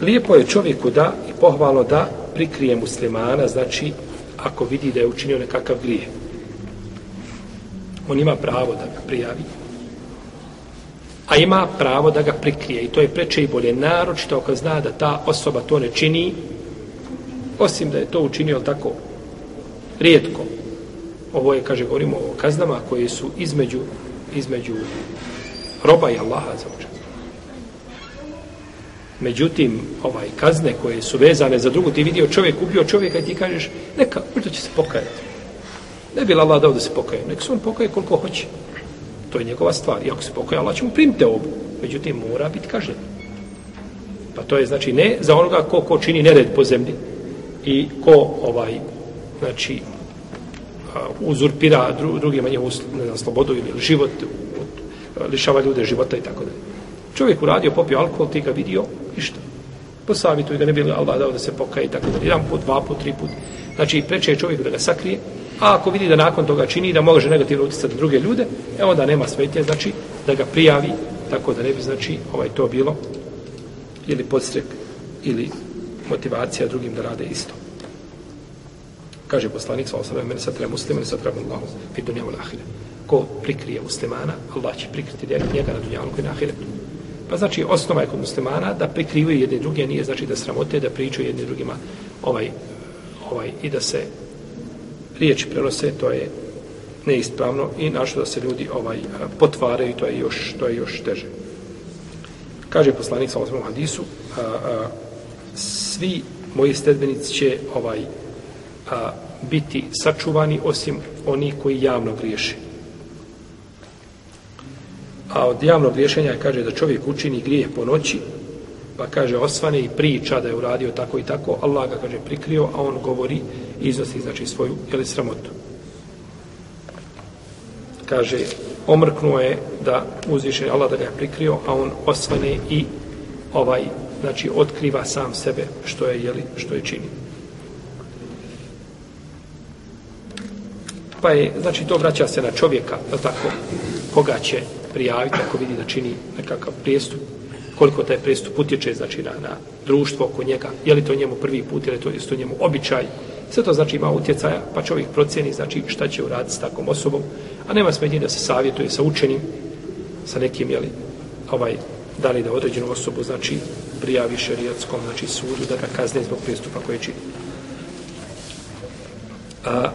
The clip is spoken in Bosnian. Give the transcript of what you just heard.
Lijepo je čovjeku da i pohvalo da prikrije muslimana, znači ako vidi da je učinio nekakav grije. On ima pravo da ga prijavi, a ima pravo da ga prikrije i to je preče i bolje naročito ako zna da ta osoba to ne čini osim da je to učinio tako rijetko ovo je kaže govorimo o kaznama koje su između između roba i Allaha za učin. Međutim, ovaj kazne koje su vezane za drugu, ti vidio čovjek ubio čovjeka i ti kažeš, neka, možda će se pokajati. Ne bi Allah dao da se pokaje, nek se on pokaje koliko hoće. To je njegova stvar. I ako se pokaje, Allah će mu primiti obu. Međutim, mora biti kažen. Pa to je, znači, ne za onoga ko, ko čini nered po zemlji i ko, ovaj, znači, uzurpira dru, drugima njehovu slobodu ili život, lišava ljude života i tako dalje. Čovjek uradio, popio alkohol, ti ga vidio Ništa. Posavituj ga, ne bi li Allah dao da se pokaje i tako dalje. Jedan put, dva put, tri put. Znači, preče je čovjek da ga sakrije, a ako vidi da nakon toga čini da može negativno utjecati na druge ljude, e onda nema smetnje, znači, da ga prijavi, tako da ne bi, znači, ovaj to bilo ili podstrek ili motivacija drugim da rade isto. Kaže poslanik sa osam meni satra treba muslim, meni sad Allahu, fi dunjavu lahire. Ko prikrije muslimana, Allah će prikriti njega na dunjavu i na ahiretu. Pa znači, osnova je kod muslimana da prikrivaju jedne druge, nije znači da sramote, da pričaju jedne drugima ovaj, ovaj, i da se riječi prenose, to je neispravno i našto da se ljudi ovaj potvaraju, to je još, to je još teže. Kaže poslanik sa osmom hadisu, a, a, svi moji stedbenici će ovaj a, biti sačuvani osim oni koji javno griješe. A od javnog rješenja kaže da čovjek učini grijeh po noći, pa kaže osvane i priča da je uradio tako i tako, Allah ga kaže prikrio, a on govori i iznosi znači svoju ili sramotu. Kaže, omrknuo je da uzviše Allah da ga je prikrio, a on osvane i ovaj, znači otkriva sam sebe što je, jeli, što je čini. Pa je, znači to vraća se na čovjeka, je tako, koga će prijaviti ako vidi da čini nekakav prijestup, koliko taj prijestup utječe znači, na, na društvo oko njega, je li to njemu prvi put, je li to isto njemu običaj, sve to znači ima utjecaja, pa čovjek procjeni znači šta će uraditi s takvom osobom, a nema smetnje da se savjetuje sa učenim, sa nekim, jeli, ovaj, da li da određenu osobu, znači, prijavi šerijatskom, znači, sudu, da ga kazne zbog prijestupa koje čini. A,